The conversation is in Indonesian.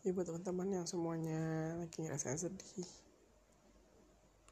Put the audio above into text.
ya buat teman-teman yang semuanya lagi ngerasain sedih.